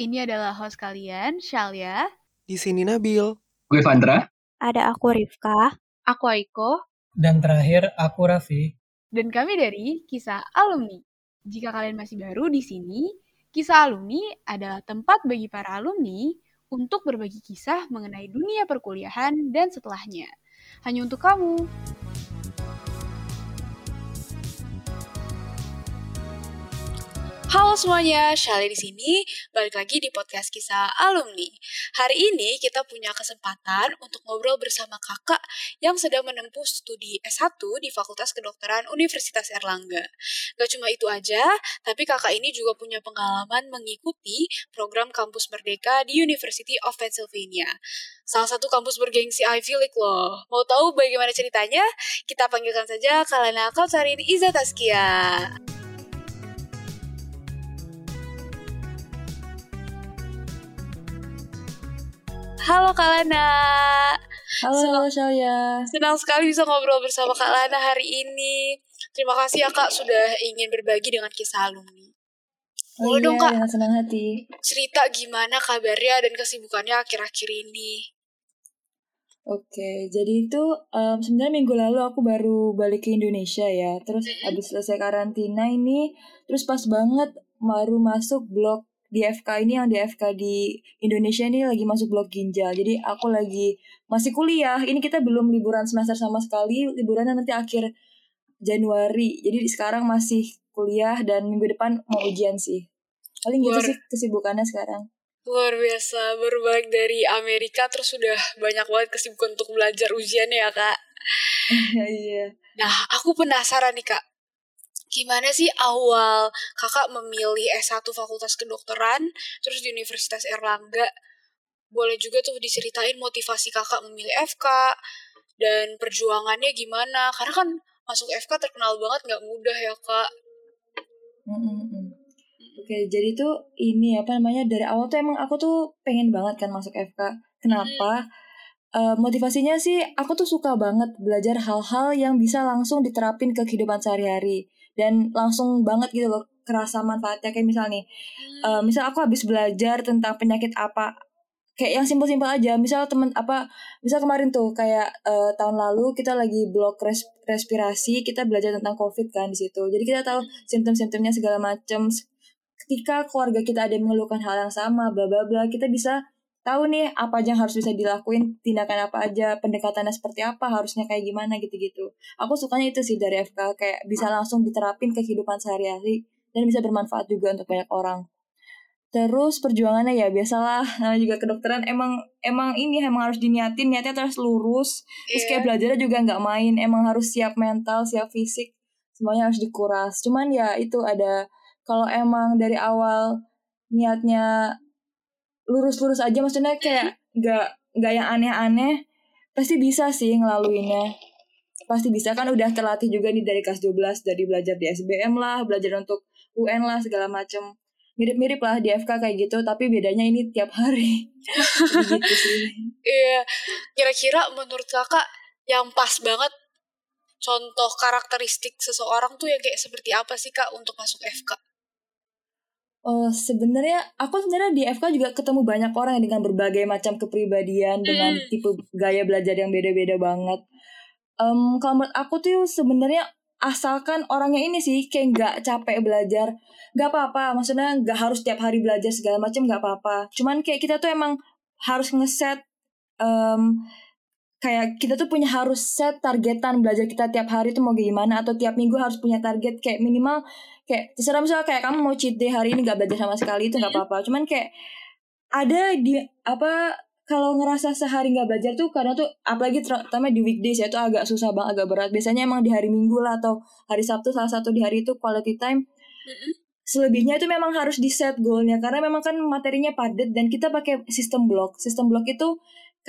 ini adalah host kalian, Shalia. Di sini Nabil. Gue Vandra. Ada aku Rifka. Aku Aiko. Dan terakhir aku Raffi. Dan kami dari Kisah Alumni. Jika kalian masih baru di sini, Kisah Alumni adalah tempat bagi para alumni untuk berbagi kisah mengenai dunia perkuliahan dan setelahnya. Hanya untuk kamu. Halo semuanya, Shali di sini. Balik lagi di podcast kisah alumni. Hari ini kita punya kesempatan untuk ngobrol bersama kakak yang sedang menempuh studi S1 di Fakultas Kedokteran Universitas Erlangga. Gak cuma itu aja, tapi kakak ini juga punya pengalaman mengikuti program Kampus Merdeka di University of Pennsylvania. Salah satu kampus bergengsi Ivy League loh. Mau tahu bagaimana ceritanya? Kita panggilkan saja Kalana Kausarin Iza Taskia. Halo Kak Lana. Halo, Senang- Shalia. Senang sekali bisa ngobrol bersama Kak Lana hari ini. Terima kasih ya Kak sudah ingin berbagi dengan kisah alumni. Oh dong, iya, Kak. dengan senang hati. Cerita gimana kabarnya dan kesibukannya akhir-akhir ini. Oke, jadi itu em, sebenarnya minggu lalu aku baru balik ke Indonesia ya. Terus habis selesai karantina ini, terus pas banget baru masuk blok di FK ini yang di FK di Indonesia ini lagi masuk blok ginjal. Jadi aku lagi masih kuliah. Ini kita belum liburan semester sama sekali. Liburannya nanti akhir Januari. Jadi sekarang masih kuliah dan minggu depan mau ujian sih. Paling gitu sih kesibukannya sekarang. Luar biasa, baru balik dari Amerika terus sudah banyak banget kesibukan untuk belajar ujiannya ya Kak. Iya. Nah, aku penasaran nih Kak. Gimana sih awal kakak memilih S1 Fakultas Kedokteran, terus di Universitas Erlangga? Boleh juga tuh diceritain motivasi kakak memilih FK, dan perjuangannya gimana? Karena kan masuk FK terkenal banget nggak mudah ya Kak. Mm, mm, mm. Oke, jadi tuh ini apa namanya dari awal tuh emang aku tuh pengen banget kan masuk FK. Kenapa? Eh, motivasinya sih aku tuh suka banget belajar hal-hal yang bisa langsung diterapin ke kehidupan sehari-hari dan langsung banget gitu loh kerasa manfaatnya. Kayak misal nih, eh, misal aku habis belajar tentang penyakit apa kayak yang simpel-simpel aja. Misal temen apa misal kemarin tuh kayak eh, tahun lalu kita lagi blok res- respirasi kita belajar tentang covid kan di situ. Jadi kita tahu simptom-simptomnya segala macam ketika keluarga kita ada yang mengeluhkan hal yang sama bla bla bla kita bisa tahu nih apa aja yang harus bisa dilakuin tindakan apa aja pendekatannya seperti apa harusnya kayak gimana gitu-gitu. Aku sukanya itu sih dari FK kayak bisa langsung diterapin ke kehidupan sehari-hari dan bisa bermanfaat juga untuk banyak orang. Terus perjuangannya ya biasalah namanya juga kedokteran emang emang ini emang harus diniatin niatnya terus lurus. Terus kayak Iya. belajarnya juga nggak main emang harus siap mental siap fisik semuanya harus dikuras. Cuman ya itu ada kalau emang dari awal niatnya lurus-lurus aja. Maksudnya kayak nggak nggak yang aneh-aneh pasti bisa sih ngelaluinnya. Pasti bisa. Kan udah terlatih juga nih dari kelas 12 dari belajar di SBM lah belajar untuk UN lah segala macem. Mirip-mirip lah di FK kayak gitu tapi bedanya ini tiap hari. Gitu sih. Iya, kira-kira menurut kakak yang pas banget contoh karakteristik seseorang tuh yang kayak seperti apa sih kak untuk masuk FK? Oh, sebenarnya aku sebenarnya di FK juga ketemu banyak orang yang dengan berbagai macam kepribadian dengan Hmm. tipe gaya belajar yang beda-beda banget. Em, kalau menurut aku tuh sebenarnya asalkan orangnya ini sih kayak nggak capek belajar, nggak apa-apa. Maksudnya nggak harus tiap hari belajar segala macam nggak apa-apa. Cuman kayak kita tuh emang harus ngeset em, kayak kita tuh punya harus set targetan belajar kita tiap hari tuh mau gimana atau tiap minggu harus punya target kayak minimal kayak terserah misalnya kayak kamu mau cheat day hari ini gak belajar sama sekali itu nggak apa-apa. Cuman kayak ada di apa kalau ngerasa sehari nggak belajar tuh karena tuh apalagi terutama di weekdays ya itu agak susah banget agak berat. Biasanya emang di hari minggu lah atau hari sabtu salah satu di hari itu quality time. Selebihnya itu memang harus di set goalnya karena memang kan materinya padat dan kita pakai sistem blok sistem blok itu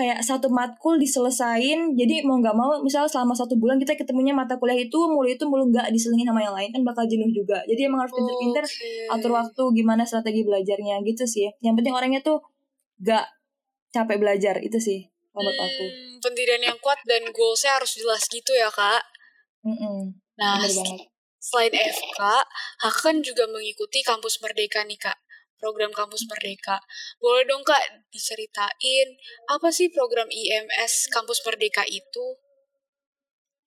kayak satu matkul diselesain jadi mau nggak mau misalnya selama satu bulan kita ketemunya mata kuliah itu mulu itu mulu nggak diselingin sama yang lain kan bakal jenuh juga jadi emang harus pinter-pinter Oke. atur waktu gimana strategi belajarnya gitu sih yang penting orangnya tuh gak capek belajar itu sih menurut aku Hmm, pendirian yang kuat dan goalsnya harus jelas gitu ya kak. Nah, bener s- banget selain FK, kakak kan juga mengikuti kampus Merdeka nih kak. Program Kampus Merdeka. Boleh dong Kak diceritain apa sih program IMS Kampus Merdeka itu?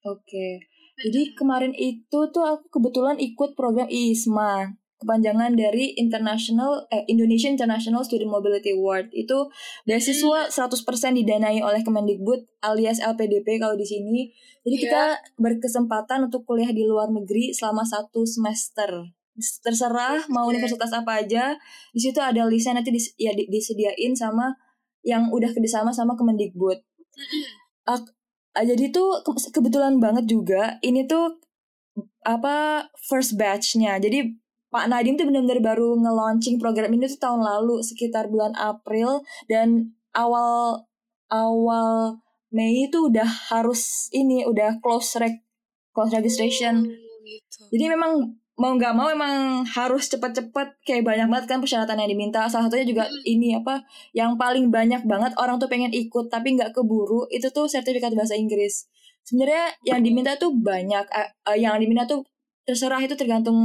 Oke. Jadi kemarin itu tuh aku kebetulan ikut program IISMA, kepanjangan dari International eh, Indonesia International Student Mobility Award. Itu beasiswa 100% didanai oleh Kemendikbud alias LPDP kalau di sini. Jadi kita berkesempatan untuk kuliah di luar negeri selama satu semester. Terserah mau universitas apa aja. Di situ ada listnya nanti dis, ya disediain sama yang udah kerjasama sama Kemendikbud. Ah, jadi tuh ke- kebetulan banget juga ini tuh apa first batchnya jadi Pak Nadiem tuh benar-benar baru nge-launching program ini tuh tahun lalu sekitar bulan April dan awal awal Mei itu udah harus ini udah close rec close registration Oh, gitu. jadi memang mau nggak mau emang harus cepet-cepet kayak banyak banget kan persyaratan yang diminta. Salah satunya juga Hmm. ini apa yang paling banyak banget orang tuh pengen ikut tapi nggak keburu itu tuh sertifikat bahasa Inggris. Sebenarnya yang diminta tuh banyak eh, eh, yang diminta tuh terserah itu tergantung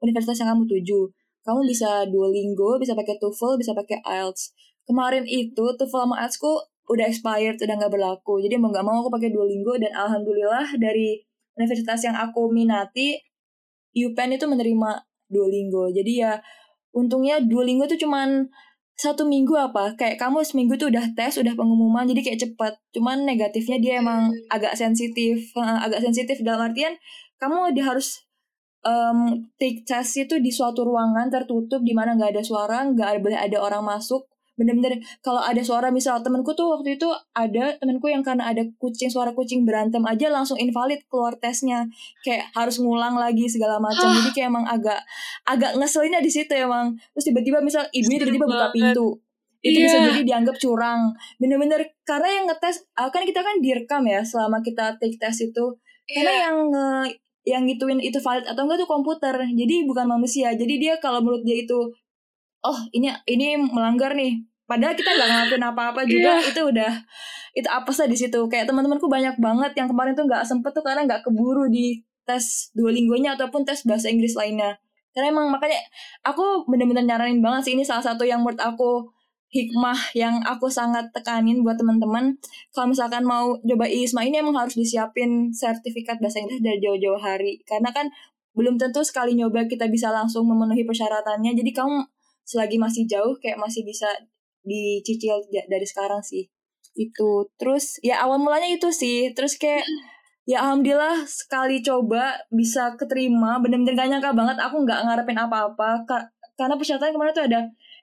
universitas yang kamu tuju. Kamu bisa Duolingo bisa pakai TOEFL bisa pakai IELTS kemarin itu TOEFL sama IELTS ku udah expired udah nggak berlaku. Jadi mau nggak mau aku pakai Duolingo dan alhamdulillah dari universitas yang aku minati UPenn itu menerima Duolingo. Jadi ya untungnya Duolingo tuh cuman satu minggu apa kayak kamu seminggu tuh udah tes udah pengumuman jadi kayak cepet. Cuman negatifnya dia emang agak sensitif. Eh, agak sensitif dalam artian kamu dia harus um, take test itu di suatu ruangan tertutup di mana nggak ada suara nggak boleh ada orang masuk bener-bener kalau ada suara misal temenku tuh waktu itu ada temenku yang karena ada kucing suara kucing berantem aja langsung invalid keluar tesnya. Kayak harus ngulang lagi segala macam. Jadi kayak emang agak agak ngeselinnya di situ emang. Terus tiba-tiba misal ibunya tiba-tiba buka pintu. Itu bisa Iya. jadi dianggap curang. Bener-bener karena yang ngetes ah, kan kita kan direkam ya selama kita take test itu. Karena Iya. yang yang ngituin itu valid atau enggak tuh komputer. Jadi bukan manusia. Jadi dia kalau menurut dia itu oh ini ini melanggar nih. Padahal kita nggak ngelakuin apa-apa juga Iya. itu udah itu apa sih di situ. Kayak teman-temanku banyak banget yang kemarin tuh nggak sempet tuh karena nggak keburu di tes Duolingo-nya ataupun tes bahasa Inggris lainnya. Karena emang makanya aku bener-bener nyaranin banget sih ini salah satu yang menurut aku hikmah yang aku sangat tekanin buat teman-teman. Kalau misalkan mau coba ISMA ini emang harus disiapin sertifikat bahasa Inggris dari jauh-jauh hari. Karena kan belum tentu sekali nyoba kita bisa langsung memenuhi persyaratannya. Jadi kamu selagi masih jauh kayak masih bisa dicicil dari sekarang sih. Itu terus ya awal mulanya itu sih. Terus kayak ya alhamdulillah sekali coba bisa keterima. Bener-bener gak nyangka banget aku nggak ngarepin apa-apa. Ka- karena persyaratan kemarin tuh ada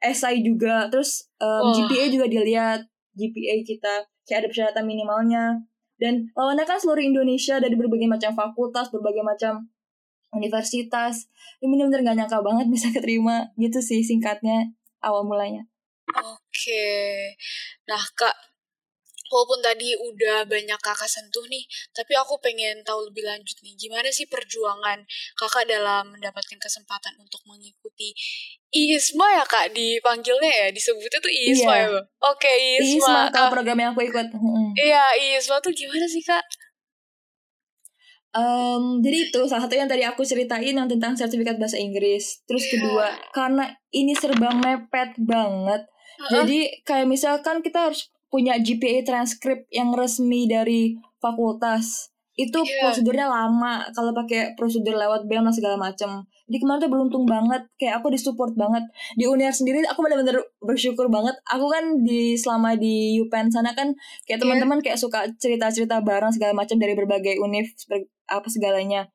SI juga. Terus um, Wah. GPA juga dilihat. GPA kita kayak ada persyaratan minimalnya. Dan lawannya kan seluruh Indonesia dari berbagai macam fakultas berbagai macam universitas ini bener-bener gak nyangka banget bisa keterima gitu sih singkatnya awal mulanya Oke. Nah, Kak, walaupun tadi udah banyak kakak sentuh nih, tapi aku pengen tahu lebih lanjut nih, gimana sih perjuangan kakak dalam mendapatkan kesempatan untuk mengikuti ISMA ya kak dipanggilnya ya, disebutnya tuh ISMA Iya. ya Bang? Oke, ISMA. ISMA kalau Ah, program yang aku ikut. Iya, ISMA tuh gimana sih kak? Em, jadi itu salah satu yang tadi aku ceritain yang tentang sertifikat bahasa Inggris. Terus Iya. kedua, karena ini serba mepet banget. Heeh. Jadi kayak misalkan kita harus punya GPA transkrip yang resmi dari fakultas. Itu Iya. prosedurnya lama kalau pakai prosedur lewat BEM dan segala macam. Jadi kemarin tuh beruntung banget, kayak aku disupport banget. Di UNIR sendiri aku benar-benar bersyukur banget. Aku kan di selama di UPenn sana kan kayak Iya. teman-teman kayak suka cerita-cerita bareng segala macam dari berbagai univ apa segalanya.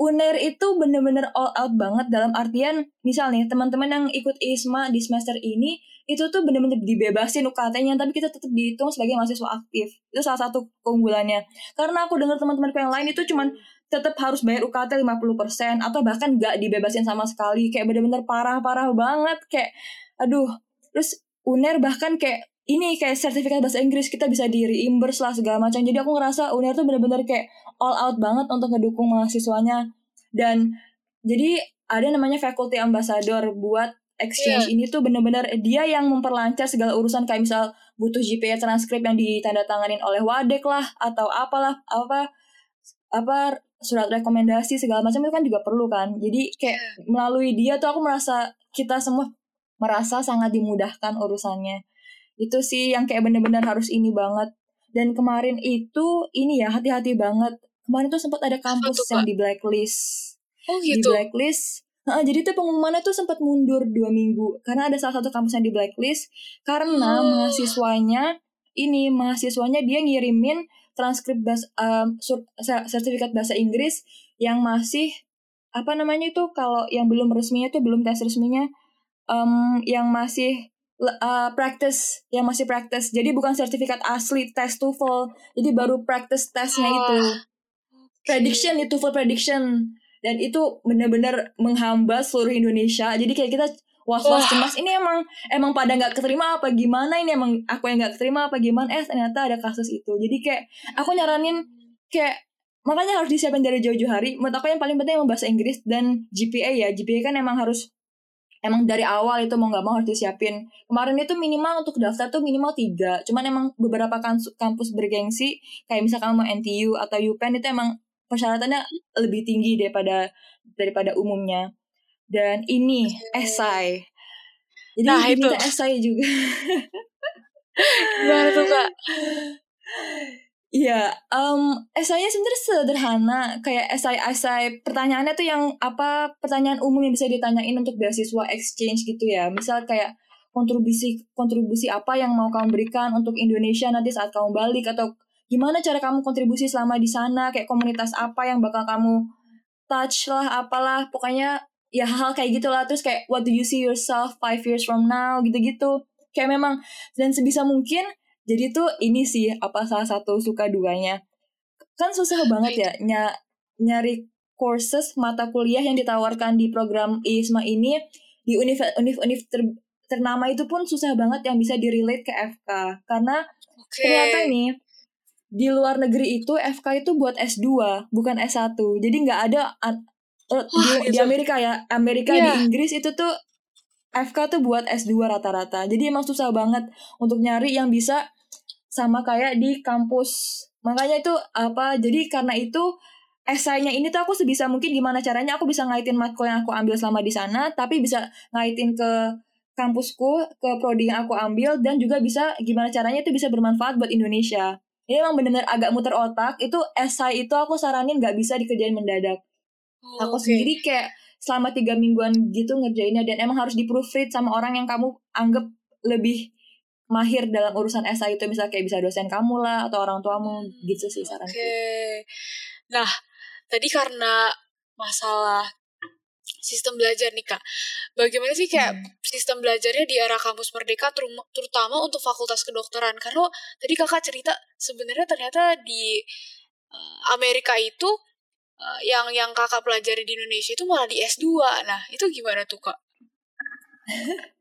UNER itu bener-bener all out banget dalam artian misal nih teman-teman yang ikut ISMA di semester ini itu tuh bener-bener dibebasin UKT-nya tapi kita tetap dihitung sebagai mahasiswa aktif. Itu salah satu keunggulannya. Karena aku dengar teman-temanku yang lain itu cuman tetap harus bayar UKT 50% atau bahkan gak dibebasin sama sekali. Kayak bener-bener parah-parah banget kayak aduh. Terus UNER bahkan kayak ini kayak sertifikat bahasa Inggris kita bisa di reimburse lah segala macam. Jadi aku ngerasa UNER tuh bener-bener kayak all out banget untuk ngedukung mahasiswanya. Dan jadi ada namanya faculty ambassador buat exchange ini tuh bener-bener dia yang memperlancar segala urusan. Kayak misal butuh GPA transkrip yang ditandatanganin oleh wadek lah atau apalah apa apa surat rekomendasi segala macam itu kan juga perlu kan. Jadi kayak melalui dia tuh aku merasa kita semua merasa sangat dimudahkan urusannya itu sih yang kayak bener-bener harus ini banget. Dan kemarin itu ini ya hati-hati banget. Kemarin tuh sempat ada kampus yang di blacklist. Oh di gitu. blacklist. Nah, jadi tuh pengumumannya tuh sempat mundur dua minggu. Karena ada salah satu kampus yang di blacklist. Karena Oh. mahasiswanya ini mahasiswanya dia ngirimin transkrip bas, um, sur- ser- sertifikat bahasa Inggris yang masih apa namanya itu kalau yang belum resminya tuh belum tes resminya em, yang masih uh, practice yang masih practice. Jadi bukan sertifikat asli tes TOEFL. Jadi baru practice tesnya Wah. itu. prediction itu full prediction. Dan itu benar-benar menghamba seluruh Indonesia. Jadi kayak kita was-was Wah. cemas ini emang emang pada nggak keterima apa gimana? Ini emang aku yang nggak keterima apa gimana? Eh ternyata ada kasus itu. Jadi kayak aku nyaranin kayak makanya harus disiapin dari jauh-jauh hari. Menurut aku yang paling penting emang bahasa Inggris dan GPA ya. GPA kan emang harus emang dari awal itu mau nggak mau harus disiapin. Kemarin itu minimal untuk daftar tuh minimal tiga. Cuman emang beberapa kampus bergengsi kayak misalkan mau NTU atau UPenn itu emang persyaratannya lebih tinggi daripada daripada umumnya. Dan ini esai. Jadi Nah, itu. diminta esai juga. Gimana tuh kak? Iya, um, esainya sebenarnya sederhana, kayak esai-esai pertanyaannya tuh yang apa pertanyaan umum yang bisa ditanyain untuk beasiswa exchange gitu ya. Misal kayak kontribusi kontribusi apa yang mau kamu berikan untuk Indonesia nanti saat kamu balik atau gimana cara kamu kontribusi selama di sana, kayak komunitas apa yang bakal kamu touch lah, apalah, pokoknya ya hal-hal kayak gitulah. Terus kayak what do you see yourself five years from now gitu-gitu. Kayak memang dan sebisa mungkin jadi tuh ini sih apa salah satu suka duanya kan susah banget ya ny- nyari courses mata kuliah yang ditawarkan di program ISMA ini di univ univ univ ter- ternama itu pun susah banget yang bisa direlate ke FK karena Oke. ternyata nih di luar negeri itu FK itu buat S2 bukan S1 jadi nggak ada eh, di, Wah, di gitu. Amerika ya Amerika Iya. di Inggris itu tuh FK tuh buat S2 rata-rata jadi emang susah banget untuk nyari yang bisa sama kayak di kampus. Makanya itu apa jadi karena itu esainya ini tuh aku sebisa mungkin gimana caranya aku bisa ngaitin matkul yang aku ambil selama di sana tapi bisa ngaitin ke kampusku ke prodi yang aku ambil dan juga bisa gimana caranya itu bisa bermanfaat buat Indonesia. Ini emang bener-bener agak muter otak itu esai itu aku saranin nggak bisa dikerjain mendadak. Oh, aku oke. sendiri kayak selama tiga mingguan gitu ngerjainnya dan emang harus di proofread sama orang yang kamu anggap lebih mahir dalam urusan esai itu misalnya kayak bisa dosen kamu lah atau orang tuamu gitu sih Oke. saranku. Nah, tadi karena masalah sistem belajar nih kak, bagaimana sih kayak Hmm. sistem belajarnya di era kampus merdeka, terutama untuk fakultas kedokteran? Karena tadi kakak cerita sebenarnya ternyata di eh, Amerika itu eh, yang yang kakak pelajari di Indonesia itu malah di S2. Nah, itu gimana tuh kak?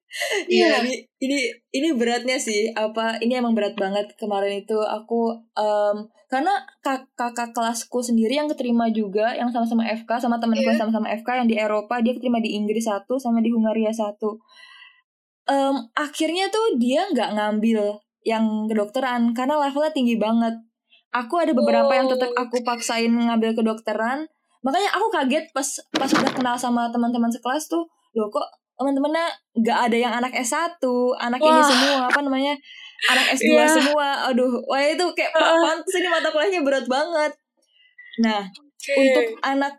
Iya, ini, ini ini beratnya sih apa ini emang berat banget kemarin itu aku em, karena kak- kakak kelasku sendiri yang keterima juga yang sama-sama FK sama temanku Iya. yang sama-sama FK yang di Eropa dia keterima di Inggris satu sama di Hungaria satu. Em, akhirnya tuh dia nggak ngambil yang kedokteran karena levelnya tinggi banget. Aku ada beberapa yang tetap Oh, aku paksain ngambil kedokteran. Makanya aku kaget pas pas udah kenal sama teman-teman sekelas tuh, loh kok teman-temannya nggak ada yang anak S1, anak ini Wah. semua apa namanya? Anak S2 Iya. semua. Aduh, wah itu kayak Heeh. pantes ini mata kuliahnya berat banget. Nah, Oke. untuk anak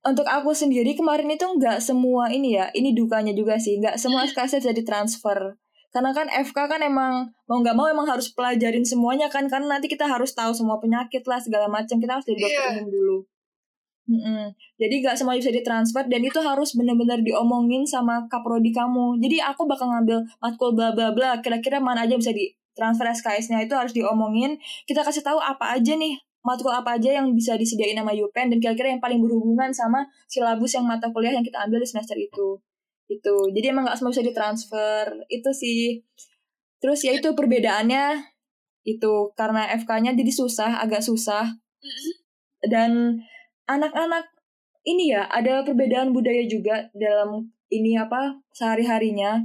untuk aku sendiri kemarin itu nggak semua ini ya ini dukanya juga sih nggak semua SKS bisa ditransfer karena kan FK kan emang mau nggak mau emang harus pelajarin semuanya kan karena nanti kita harus tahu semua penyakit lah segala macam kita harus jadi dokter Iya. umum dulu Mm-mm. jadi nggak semua bisa ditransfer dan itu harus benar-benar diomongin sama kaprodi kamu. Jadi aku bakal ngambil matkul bla bla bla kira-kira mana aja bisa ditransfer SKS-nya itu harus diomongin. Kita kasih tahu apa aja nih matkul apa aja yang bisa disediain sama UPenn dan kira-kira yang paling berhubungan sama silabus yang mata kuliah yang kita ambil di semester itu. Itu jadi emang nggak semua bisa ditransfer. Itu sih. Terus ya itu perbedaannya itu karena FK-nya jadi susah agak susah. Dan anak-anak ini ya ada perbedaan budaya juga dalam ini apa sehari-harinya.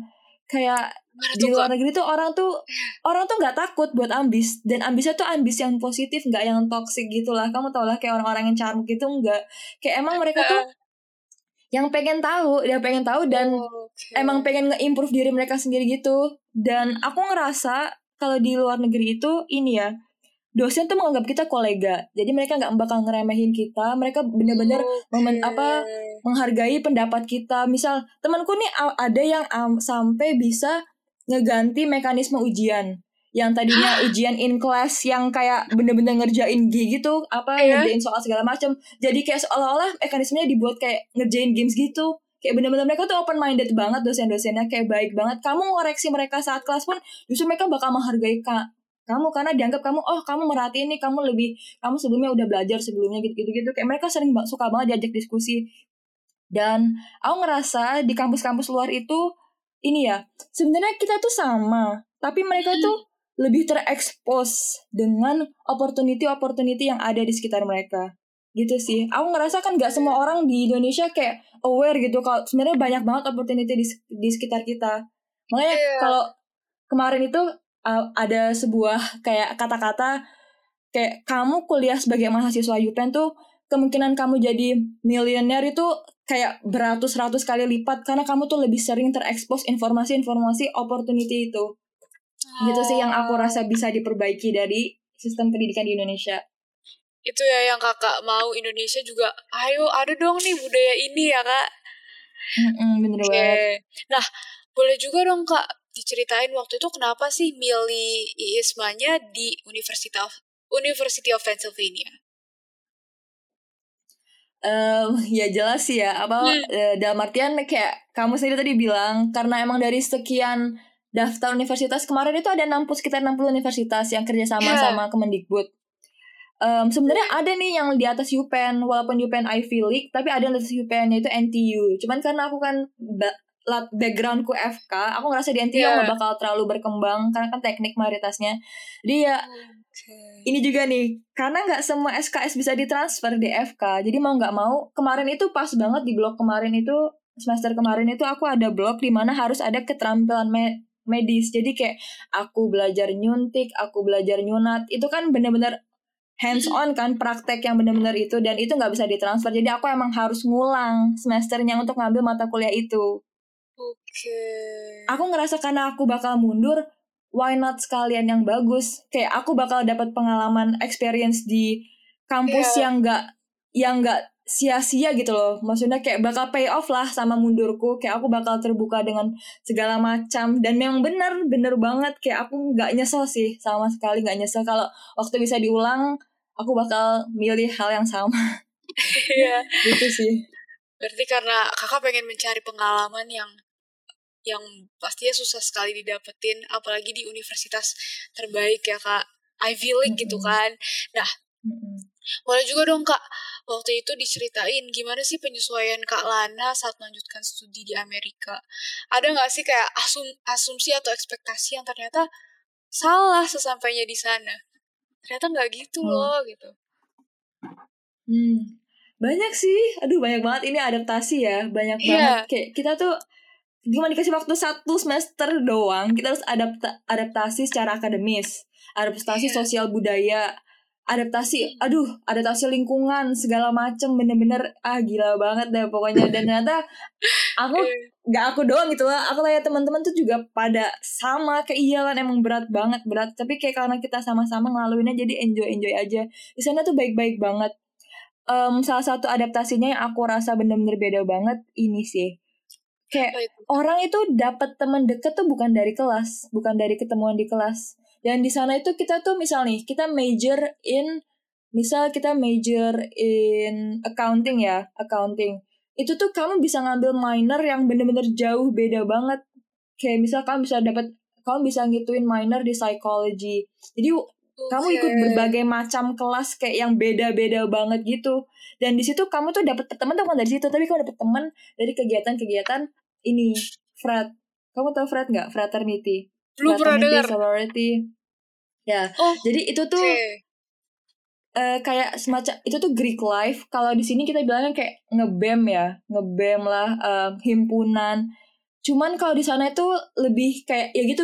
Kayak di luar negeri tuh orang tuh orang tuh nggak takut buat ambis dan ambisnya tuh ambis yang positif nggak yang toxic gitu lah. Kamu tau lah kayak orang-orang yang charmuk gitu nggak. Kayak emang mereka tuh yang pengen tahu dia pengen tahu dan Oh, oke. emang pengen nge-improve diri mereka sendiri gitu. Dan aku ngerasa kalau di luar negeri itu ini ya dosen tuh menganggap kita kolega. Jadi mereka nggak bakal ngeremehin kita. Mereka bener-bener Oke. momen apa menghargai pendapat kita. Misal temanku nih ada yang am- sampai bisa ngeganti mekanisme ujian. Yang tadinya ujian in class yang kayak bener-bener ngerjain G gitu apa Iya. ngerjain soal segala macam jadi kayak seolah-olah mekanismenya dibuat kayak ngerjain games gitu. Kayak bener-bener mereka tuh open minded banget dosen-dosennya. Kayak baik banget. Kamu ngoreksi mereka saat kelas pun justru mereka bakal menghargai ka- kamu karena dianggap kamu oh kamu merhatiin nih kamu lebih kamu sebelumnya udah belajar sebelumnya gitu gitu. Gitu kayak mereka sering suka banget diajak diskusi. Dan aku ngerasa di kampus-kampus luar itu ini ya sebenarnya kita tuh sama tapi mereka tuh lebih terekspos dengan opportunity-opportunity yang ada di sekitar mereka. Gitu sih. Aku ngerasa kan nggak semua orang di Indonesia kayak aware gitu kalau sebenarnya banyak banget opportunity di, di sekitar kita. Makanya Iya. kalau kemarin itu uh, ada sebuah kayak kata-kata kayak kamu kuliah sebagai mahasiswa UPenn tuh kemungkinan kamu jadi miliuner itu kayak beratus-ratus kali lipat karena kamu tuh lebih sering terekspos informasi-informasi opportunity itu. Gitu sih yang aku Oh. rasa bisa diperbaiki dari sistem pendidikan di Indonesia. Itu ya yang kakak mau Indonesia juga ayo ada dong nih budaya ini ya kak. Mm-mm, bener oke. banget. Nah boleh juga dong kak diceritain waktu itu kenapa sih milih IISMA-nya di University of University of Pennsylvania Em, ya jelas sih ya apa Hmm. eh, dalam artian kayak kamu sendiri tadi bilang karena emang dari sekian daftar universitas kemarin itu ada 60 sekitar 60 universitas yang kerjasama Iya. sama Kemendikbud. Em, sebenarnya ada nih yang di atas UPenn walaupun UPenn Ivy League tapi ada yang di atas UPenn yaitu NTU. Cuman karena aku kan backgroundku FK, aku ngerasa di NTU Iya. nggak bakal terlalu berkembang karena kan teknik mayoritasnya. Jadi ya oke ini juga nih karena nggak semua SKS bisa ditransfer di FK jadi mau nggak mau kemarin itu pas banget di blog kemarin itu semester kemarin itu aku ada blog di mana harus ada keterampilan me- medis jadi kayak aku belajar nyuntik aku belajar nyunat itu kan bener-bener hands on kan praktek yang bener-bener itu dan itu nggak bisa ditransfer jadi aku emang harus ngulang semesternya untuk ngambil mata kuliah itu oke. Aku ngerasa karena aku bakal mundur why not sekalian yang bagus? Kayak aku bakal dapat pengalaman experience di kampus Iya. yang enggak yang enggak sia-sia gitu loh. Maksudnya kayak bakal pay off lah sama mundurku. Kayak aku bakal terbuka dengan segala macam. Dan memang bener bener banget. Kayak aku nggak nyesel sih sama sekali nggak nyesel. Kalau waktu bisa diulang aku bakal milih hal yang sama. Iya. gitu sih. Berarti karena kakak pengen mencari pengalaman yang yang pastinya susah sekali didapetin apalagi di universitas terbaik ya kak Ivy League gitu kan nah boleh juga dong kak waktu itu diceritain gimana sih penyesuaian kak Lana saat melanjutkan studi di Amerika ada nggak sih kayak asum asumsi atau ekspektasi yang ternyata salah sesampainya di sana ternyata nggak gitu Hmm. loh gitu Hmm, banyak sih. Aduh, banyak banget ini adaptasi ya. Banyak Iya. banget. Kayak kita tuh cuma dikasih waktu satu semester doang. Kita harus adapta adaptasi secara akademis, adaptasi Iya. sosial budaya, adaptasi, aduh, adaptasi lingkungan segala macem bener-bener ah gila banget deh pokoknya. Dan ternyata aku Eh, nggak aku doang gitu lah aku lihat teman-teman tuh juga pada sama kayak iya kan emang berat banget berat tapi kayak karena kita sama-sama ngelaluinnya jadi enjoy enjoy aja di sana tuh baik-baik banget Em, salah satu adaptasinya yang aku rasa bener-bener beda banget ini sih kayak orang itu dapat teman deket tuh bukan dari kelas bukan dari ketemuan di kelas. Dan di sana itu kita tuh misal nih kita major in misal kita major in accounting ya accounting. Itu tuh kamu bisa ngambil minor yang bener-bener jauh beda banget. Kayak misal kamu bisa dapat kamu bisa ngituin minor di psychology. Jadi kamu ikut berbagai macam kelas kayak yang beda-beda banget gitu. Dan di situ kamu tuh dapat teman tuh bukan dari situ tapi kamu dapat teman dari kegiatan-kegiatan ini frat kamu tahu frat nggak? Fraternity. Belum pernah dengar. sorority. Ya oh jadi itu tuh oke. eh, kayak semacam itu tuh Greek life. Kalau di sini kita bilangnya kayak ngebem ya ngebem lah eh, himpunan. Cuman kalau di sana itu lebih kayak ya gitu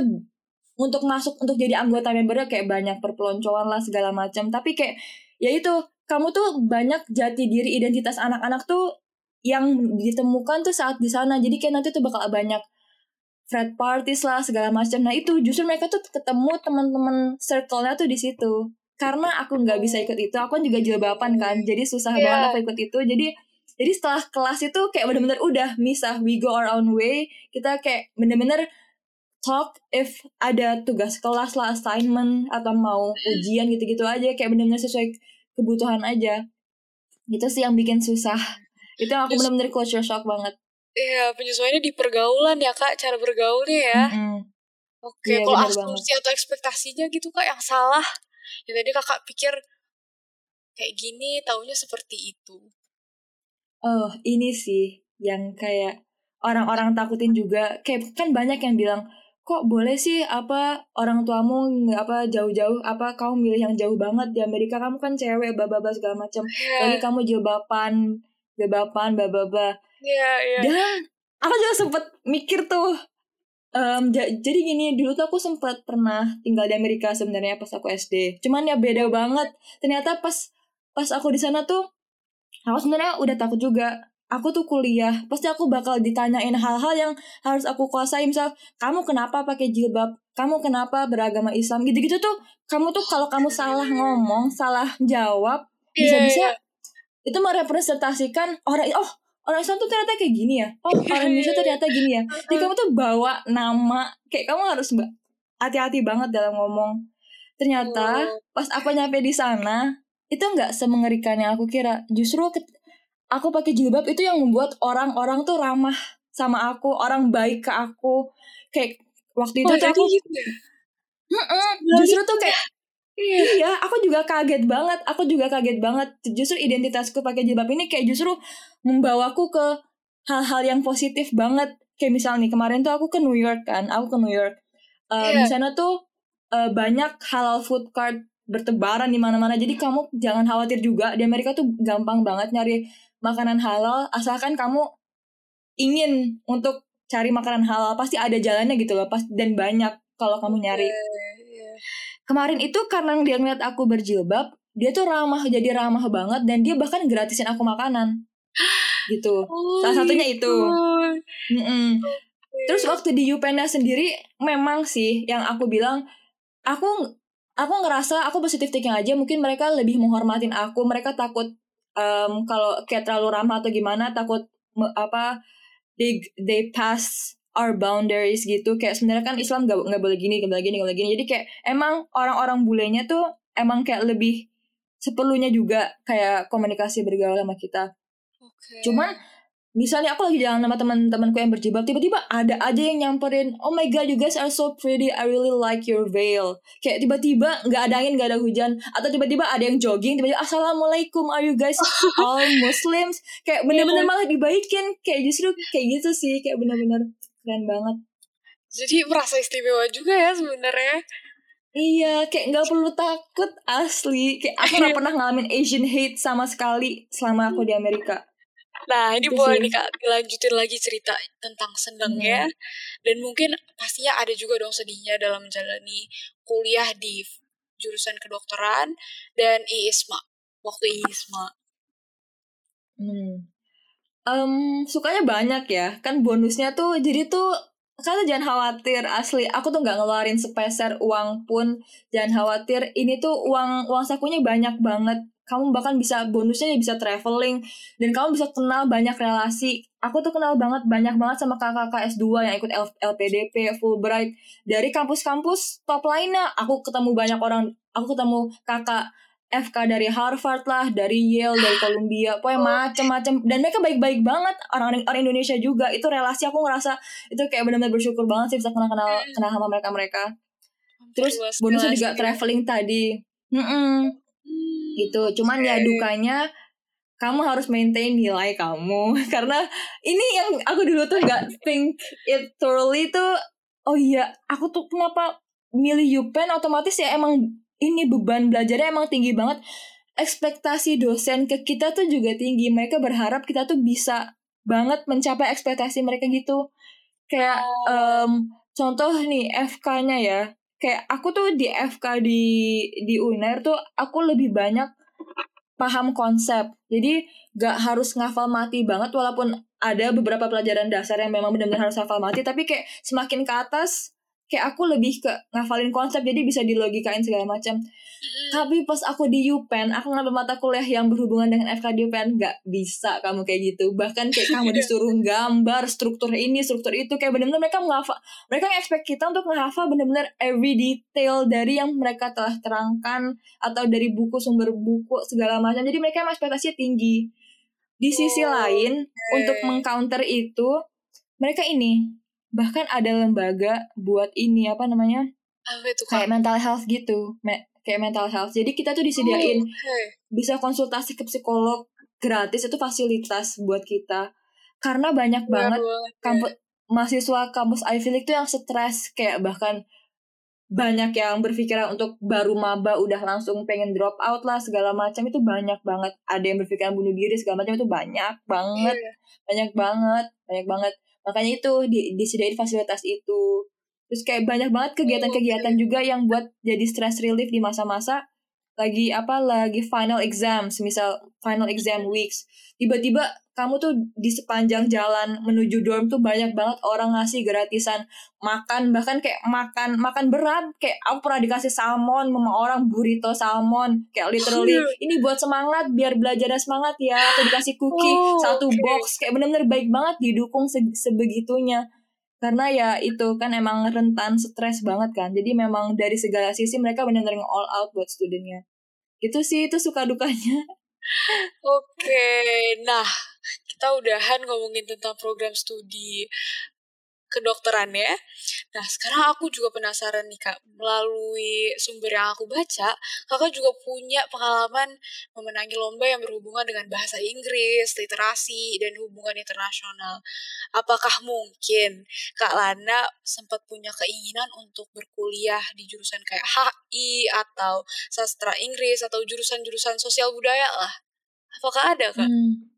untuk masuk untuk jadi anggota membernya kayak banyak perpeloncoan lah segala macam. Tapi kayak ya itu kamu tuh banyak jati diri identitas anak-anak tuh yang ditemukan tuh saat di sana. Jadi kayak nanti tuh bakal banyak frat parties lah segala macam. Nah itu justru mereka tuh ketemu teman-teman circle-nya tuh di situ. Karena aku nggak bisa ikut itu aku kan juga jilbaban kan. Jadi susah Yeah. banget aku ikut itu. Jadi jadi setelah kelas itu kayak bener-bener udah misah. We go our own way. Kita kayak bener-bener talk if ada tugas kelas lah assignment atau mau ujian gitu-gitu aja. Kayak bener-bener sesuai kebutuhan aja. Gitu sih yang bikin susah itu yang aku bener-bener culture shock banget Iya, penyesuaiannya di pergaulan ya kak, cara bergaulnya ya. Mm-mm. Oke, Iya, kalau asumsi atau ekspektasinya gitu kak yang salah. Ya tadi kakak pikir kayak gini, taunya seperti itu. Oh, ini sih yang kayak orang-orang takutin juga. Kayak kan banyak yang bilang, kok boleh sih apa orang tuamu nggak apa jauh-jauh apa kamu milih yang jauh banget di Amerika kamu kan cewek bababa segala macam lagi Iya, kamu jilbaban jilbaban bababa iya, iya. dan aku juga sempet mikir tuh ja- jadi gini dulu tuh aku sempat pernah tinggal di Amerika sebenarnya pas aku SD cuman ya beda banget. Ternyata pas pas aku di sana tuh aku sebenarnya udah takut juga. Aku tuh kuliah pasti aku bakal ditanyain hal-hal yang harus aku kuasai. Misal kamu kenapa pakai jilbab? Kamu kenapa beragama Islam? Gitu-gitu tuh kamu tuh kalau kamu salah ngomong salah jawab Iya, bisa-bisa iya. Itu merepresentasikan orang oh orang Islam tuh ternyata kayak gini ya? Oh orang Indonesia ternyata gini ya? Jadi kamu tuh bawa nama kayak kamu harus hati-hati banget dalam ngomong. Ternyata Oh. pas aku nyampe di sana itu nggak semengerikan yang aku kira. Justru aku pakai jilbab itu yang membuat orang-orang tuh ramah sama aku orang baik ke aku. Kayak waktu itu Oh, tuh aku gitu ya? Justru tuh kayak Iya. Iya, aku juga kaget banget. Aku juga kaget banget. Justru identitasku pakai jilbab ini kayak justru membawaku ke hal-hal yang positif banget. Kayak misalnya nih, kemarin tuh aku ke New York kan. Aku ke New York. Eh, Iya. Di sana tuh eh, banyak halal food cart bertebaran di mana-mana. Jadi kamu jangan khawatir juga. Di Amerika tuh gampang banget nyari makanan halal asalkan kamu ingin untuk cari makanan halal pasti ada jalannya gitu loh pas dan banyak kalau kamu nyari Iya. Kemarin itu karena dia ngeliat aku berjilbab dia tuh ramah jadi ramah banget dan dia bahkan gratisin aku makanan gitu Oh, Salah satunya itu. Mm-mm. terus waktu di Upenda sendiri memang sih yang aku bilang aku aku ngerasa aku positif thinking aja mungkin mereka lebih menghormatin aku mereka takut em, kalau kayak terlalu ramah atau gimana takut me- apa they they pass our boundaries gitu. Kayak sebenarnya kan Islam gak nggak boleh gini gak boleh gini gak boleh gini. Jadi kayak emang orang-orang bulenya tuh emang kayak lebih seperlunya juga kayak komunikasi bergaul sama kita. Oke. cuman misalnya aku lagi jalan sama teman-temanku yang berjilbab tiba-tiba ada aja yang nyamperin oh my god you guys are so pretty I really like your veil. Kayak tiba-tiba nggak ada angin nggak ada hujan atau tiba-tiba ada yang jogging tiba-tiba assalamualaikum are you guys all muslims? Kayak bener-bener malah dibaikin. Kayak justru kayak gitu sih kayak bener-bener keren banget Jadi merasa istimewa juga ya sebenarnya. Iya, kayak nggak perlu takut asli. Kayak aku nggak pernah ngalamin Asian hate sama sekali selama aku di Amerika. Nah, ini boleh nih Kak, dilanjutin lagi cerita tentang senengnya. Dan mungkin pastinya ada juga dong sedihnya dalam menjalani kuliah di jurusan kedokteran dan IISMA. Waktu IISMA. Hmm. Em, sukanya banyak ya. Kan bonusnya tuh jadi tuh kalian jangan khawatir asli. Aku tuh nggak ngeluarin sepeser uang pun. Jangan khawatir. Ini tuh uang uang sakunya banyak banget. Kamu bahkan bisa bonusnya bisa traveling dan kamu bisa kenal banyak relasi. Aku tuh kenal banget banyak banget sama kakak-kakak S2 yang ikut LPDP, Fulbright dari kampus-kampus top lainnya. Aku ketemu banyak orang. Aku ketemu kakak FK dari Harvard lah, dari Yale, dari Columbia, pokoknya macem-macem. Dan mereka baik-baik banget, orang orang Indonesia juga. Itu relasi aku ngerasa itu kayak benar-benar bersyukur banget sih bisa kenal-kenal kenal sama mereka-mereka. Terus Luas bonusnya juga traveling tadi. Hmm, gitu. Cuman ya dukanya kamu harus maintain nilai kamu karena ini yang aku dulu tuh gak think it thoroughly tuh oh iya aku tuh kenapa milih UPenn otomatis ya emang ini beban belajarnya emang tinggi banget ekspektasi dosen ke kita tuh juga tinggi mereka berharap kita tuh bisa banget mencapai ekspektasi mereka gitu kayak Oh. em, contoh nih FK-nya ya kayak aku tuh di FK di di UNER tuh aku lebih banyak paham konsep. Jadi gak harus ngafal mati banget walaupun ada beberapa pelajaran dasar yang memang benar-benar harus hafal mati tapi kayak semakin ke atas kayak aku lebih ke ngafalin konsep jadi bisa dilogikain segala macam. Mm-mm. Tapi pas aku di UPenn, aku ngambil mata kuliah yang berhubungan dengan FK di UPenn, gak bisa kamu kayak gitu. Bahkan kayak kamu disuruh gambar struktur ini, struktur itu, kayak bener-bener mereka menghafal, mereka expect kita untuk menghafal bener-bener every detail dari yang mereka telah terangkan atau dari buku sumber buku segala macam. Jadi mereka emang ekspektasinya tinggi. Di sisi Oh, lain, oke. untuk mengcounter itu, mereka ini bahkan ada lembaga buat ini apa namanya? Apa itu kayak mental health gitu Me- kayak mental health. Jadi kita tuh disediain Oh, oke. bisa konsultasi ke psikolog gratis itu fasilitas buat kita. Karena banyak Iya banget ya. kampus mahasiswa kampus Ivy League tuh yang stres kayak bahkan banyak yang berpikiran untuk baru maba udah langsung pengen drop out lah segala macam. Itu banyak banget. Ada yang berpikiran bunuh diri segala macam itu banyak banget. Iya. banyak banget banyak banget makanya itu di, disediain fasilitas itu. Terus kayak banyak banget kegiatan-kegiatan juga yang buat jadi stress relief di masa-masa lagi apa lagi final exam misal final exam weeks. Tiba-tiba kamu tuh di sepanjang jalan menuju dorm tuh banyak banget orang ngasih gratisan makan bahkan kayak makan makan berat. Kayak aku pernah dikasih salmon sama orang burrito salmon. Kayak literally ini buat semangat biar belajarnya semangat ya. Atau dikasih cookie Oh, satu oke. box kayak bener-bener baik banget didukung se- sebegitunya karena ya itu kan emang rentan stres banget kan. Jadi memang dari segala sisi mereka bener-bener all out buat studennya itu sih itu suka dukanya. Oke, nah kita udahan ngomongin tentang program studi kedokteran ya. Nah, sekarang aku juga penasaran nih Kak, melalui sumber yang aku baca, Kakak juga punya pengalaman memenangi lomba yang berhubungan dengan bahasa Inggris, literasi, dan hubungan internasional. Apakah mungkin Kak Lana sempat punya keinginan untuk berkuliah di jurusan kayak HI atau sastra Inggris atau jurusan-jurusan sosial budaya lah? Apakah ada Kak? Hmm.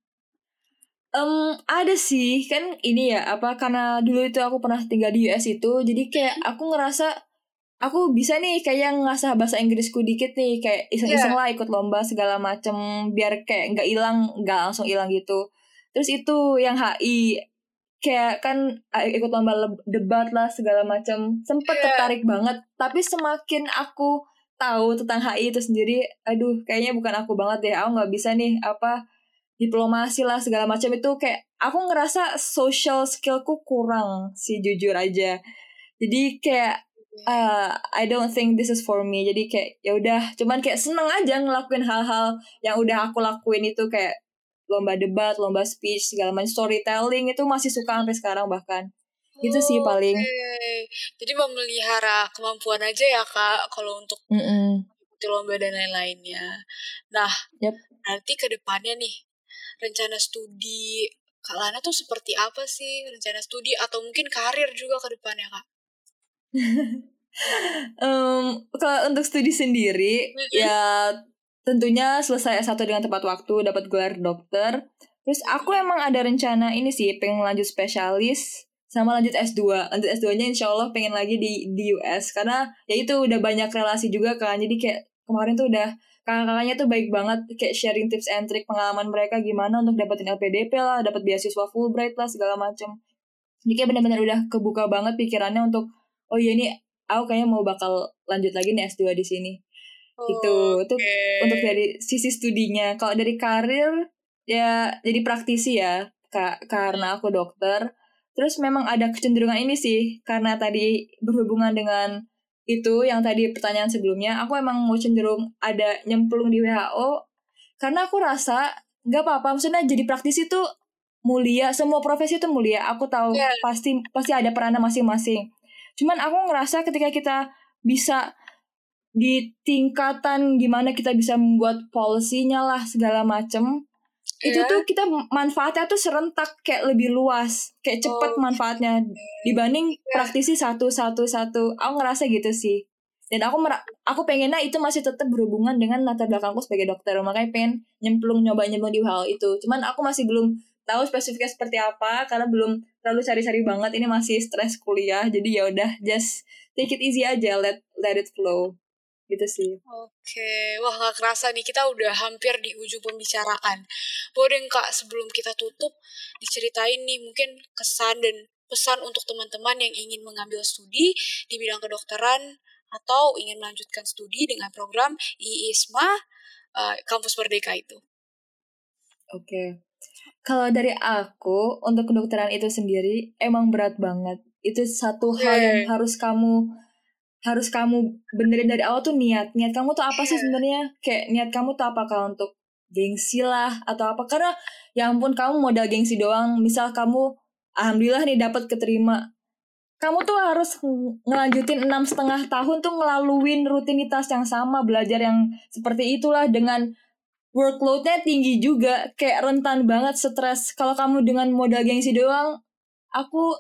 Em, ada sih kan ini ya apa karena dulu itu aku pernah tinggal di US itu jadi kayak aku ngerasa aku bisa nih kayak ngasah bahasa Inggrisku dikit nih kayak iseng-iseng lah ikut lomba segala macem biar kayak nggak hilang nggak langsung hilang gitu. Terus itu yang HI kayak kan ikut lomba debat lah segala macam sempet Iya. tertarik banget. Tapi semakin aku tahu tentang HI itu sendiri aduh kayaknya bukan aku banget deh aku nggak bisa nih apa diplomasi lah segala macam itu kayak aku ngerasa social skillku kurang sih jujur aja jadi kayak uh, I don't think this is for me jadi kayak ya udah cuman kayak seneng aja ngelakuin hal-hal yang udah aku lakuin itu kayak lomba debat lomba speech segala macam storytelling itu masih suka sampai sekarang bahkan Itu sih paling. Oke. Jadi memelihara kemampuan aja ya kak, kalau untuk Mm-mm. mengikuti lomba dan lain-lainnya. Nah, Yep. nanti ke depannya nih, rencana studi Kak Lana tuh seperti apa sih? Rencana studi atau mungkin karir juga ke depannya kak? Em, kalau untuk studi sendiri ya tentunya selesai S1 dengan tepat waktu dapat gelar dokter. Terus aku emang ada rencana ini sih pengen lanjut spesialis sama lanjut S2. Lanjut S2-nya insya Allah pengen lagi di di US karena ya itu udah banyak relasi juga kan. Jadi kayak kemarin tuh udah kakak-kakaknya tuh baik banget kayak sharing tips and trick pengalaman mereka gimana untuk dapetin LPDP lah, dapat beasiswa Fulbright lah segala macem. Jadi kayak benar-benar udah kebuka banget pikirannya untuk oh iya ini aku kayaknya mau bakal lanjut lagi nih S2 di sini. Gitu. Itu Oke. untuk dari sisi studinya. Kalau dari karir ya jadi praktisi ya. Kak, karena aku dokter. Terus memang ada kecenderungan ini sih karena tadi berhubungan dengan itu yang tadi pertanyaan sebelumnya, aku emang mau cenderung ada nyemplung di WHO karena aku rasa nggak apa-apa maksudnya jadi praktisi tuh mulia semua profesi itu mulia aku tahu Iya. pasti pasti ada peranan masing-masing cuman aku ngerasa ketika kita bisa di tingkatan gimana kita bisa membuat polisinya lah segala macem itu Iya. tuh kita manfaatnya tuh serentak kayak lebih luas kayak cepet Oh. manfaatnya dibanding Iya. praktisi satu satu satu. Aku ngerasa gitu sih. Dan aku mera- aku pengennya itu masih tetap berhubungan dengan latar belakangku sebagai dokter. Makanya pengen nyemplung nyoba nyemplung di hal itu. Cuman aku masih belum tahu spesifiknya seperti apa karena belum terlalu cari-cari banget. Ini masih stres kuliah jadi ya udah just take it easy aja. Let let it flow gitu sih Oke, wah gak kerasa nih kita udah hampir di ujung pembicaraan. Boleh kak sebelum kita tutup diceritain nih mungkin kesan dan pesan untuk teman-teman yang ingin mengambil studi di bidang kedokteran atau ingin melanjutkan studi dengan program IISMA uh, Kampus Merdeka itu. Oke, kalau dari aku untuk kedokteran itu sendiri emang berat banget. Itu satu hal yang harus kamu harus kamu benerin dari awal tuh niat. Niat kamu tuh apa sih iya. sebenarnya? Kayak niat kamu tuh apakah untuk gengsi lah atau apa? Karena ya ampun kamu modal gengsi doang. Misal kamu alhamdulillah nih dapat keterima. Kamu tuh harus ngelanjutin enam setengah tahun tuh ngelaluin rutinitas yang sama belajar yang seperti itulah dengan workloadnya tinggi juga. Kayak rentan banget stres. Kalau kamu dengan modal gengsi doang aku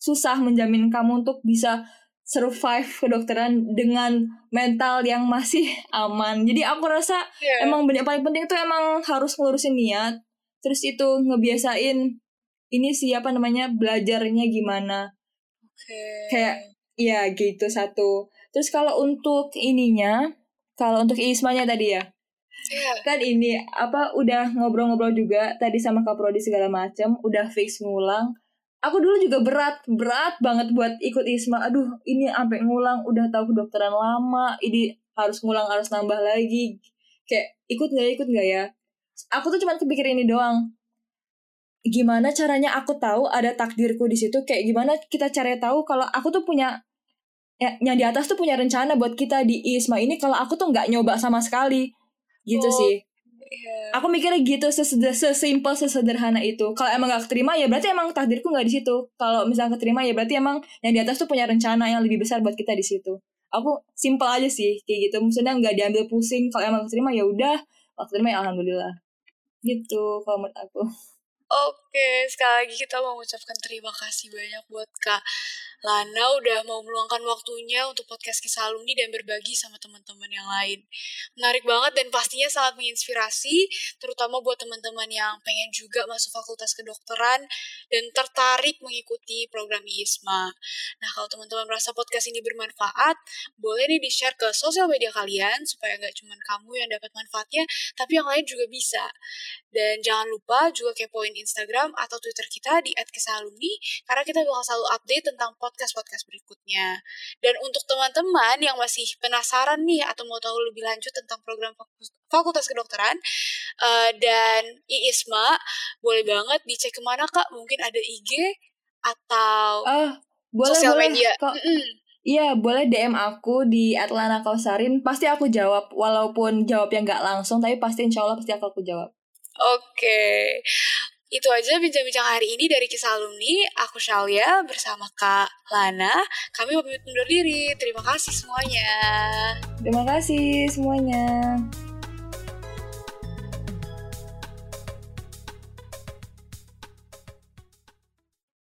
susah menjamin kamu untuk bisa survive kedokteran dengan mental yang masih aman. Jadi aku rasa yeah. emang yang paling penting itu emang harus ngelurusin niat. Terus itu ngebiasain ini siapa namanya belajarnya gimana. Okay. Kayak ya gitu satu. Terus kalau untuk ininya, kalau untuk ismanya tadi ya. Yeah. Kan ini apa udah ngobrol-ngobrol juga tadi sama Kak Prodi segala macam, udah fix ngulang aku dulu juga berat berat banget buat ikut ISMA. Aduh ini sampai ngulang udah tahu kedokteran lama ini harus ngulang harus nambah lagi. Kayak ikut nggak ikut nggak ya? Aku tuh cuma kepikir ini doang. Gimana caranya aku tahu ada takdirku di situ? Kayak gimana kita cari tahu kalau aku tuh punya ya, yang di atas tuh punya rencana buat kita di ISMA ini kalau aku tuh nggak nyoba sama sekali. Gitu oh, sih Yeah. Aku mikirnya gitu sesimpel sesederhana itu. Kalau emang gak keterima ya berarti emang takdirku gak di situ. Kalau misalnya keterima ya berarti emang yang di atas tuh punya rencana yang lebih besar buat kita di situ. Aku simpel aja sih kayak gitu. Maksudnya nggak diambil pusing. Kalau emang keterima ya udah. Kalau keterima ya alhamdulillah. Gitu kalau menurut aku. Oke, sekali lagi kita mau mengucapkan terima kasih banyak buat Kak Lana udah mau meluangkan waktunya untuk podcast kisah alumni dan berbagi sama teman-teman yang lain. Menarik banget dan pastinya sangat menginspirasi, terutama buat teman-teman yang pengen juga masuk fakultas kedokteran dan tertarik mengikuti program ISMA. Nah, kalau teman-teman merasa podcast ini bermanfaat, boleh nih di-share ke sosial media kalian supaya nggak cuma kamu yang dapat manfaatnya, tapi yang lain juga bisa. Dan jangan lupa juga kepoin Instagram atau Twitter kita di @kisahalumni karena kita bakal selalu update tentang podcast-podcast berikutnya. Dan untuk teman-teman yang masih penasaran nih atau mau tahu lebih lanjut tentang program Fakultas Kedokteran uh, dan IISMA, boleh banget dicek ke mana Kak? Mungkin ada IG atau uh, boleh, sosial boleh. media. Kok. Mm -mm. Iya, boleh DM aku di Atlanta Kausarin. Pasti aku jawab, walaupun jawab yang nggak langsung, tapi pasti insya Allah pasti aku, aku jawab. Oke. Itu aja bincang-bincang hari ini dari kisah alumni. Aku Shalia bersama Kak Lana. Kami pamit undur diri. Terima kasih semuanya. Terima kasih semuanya.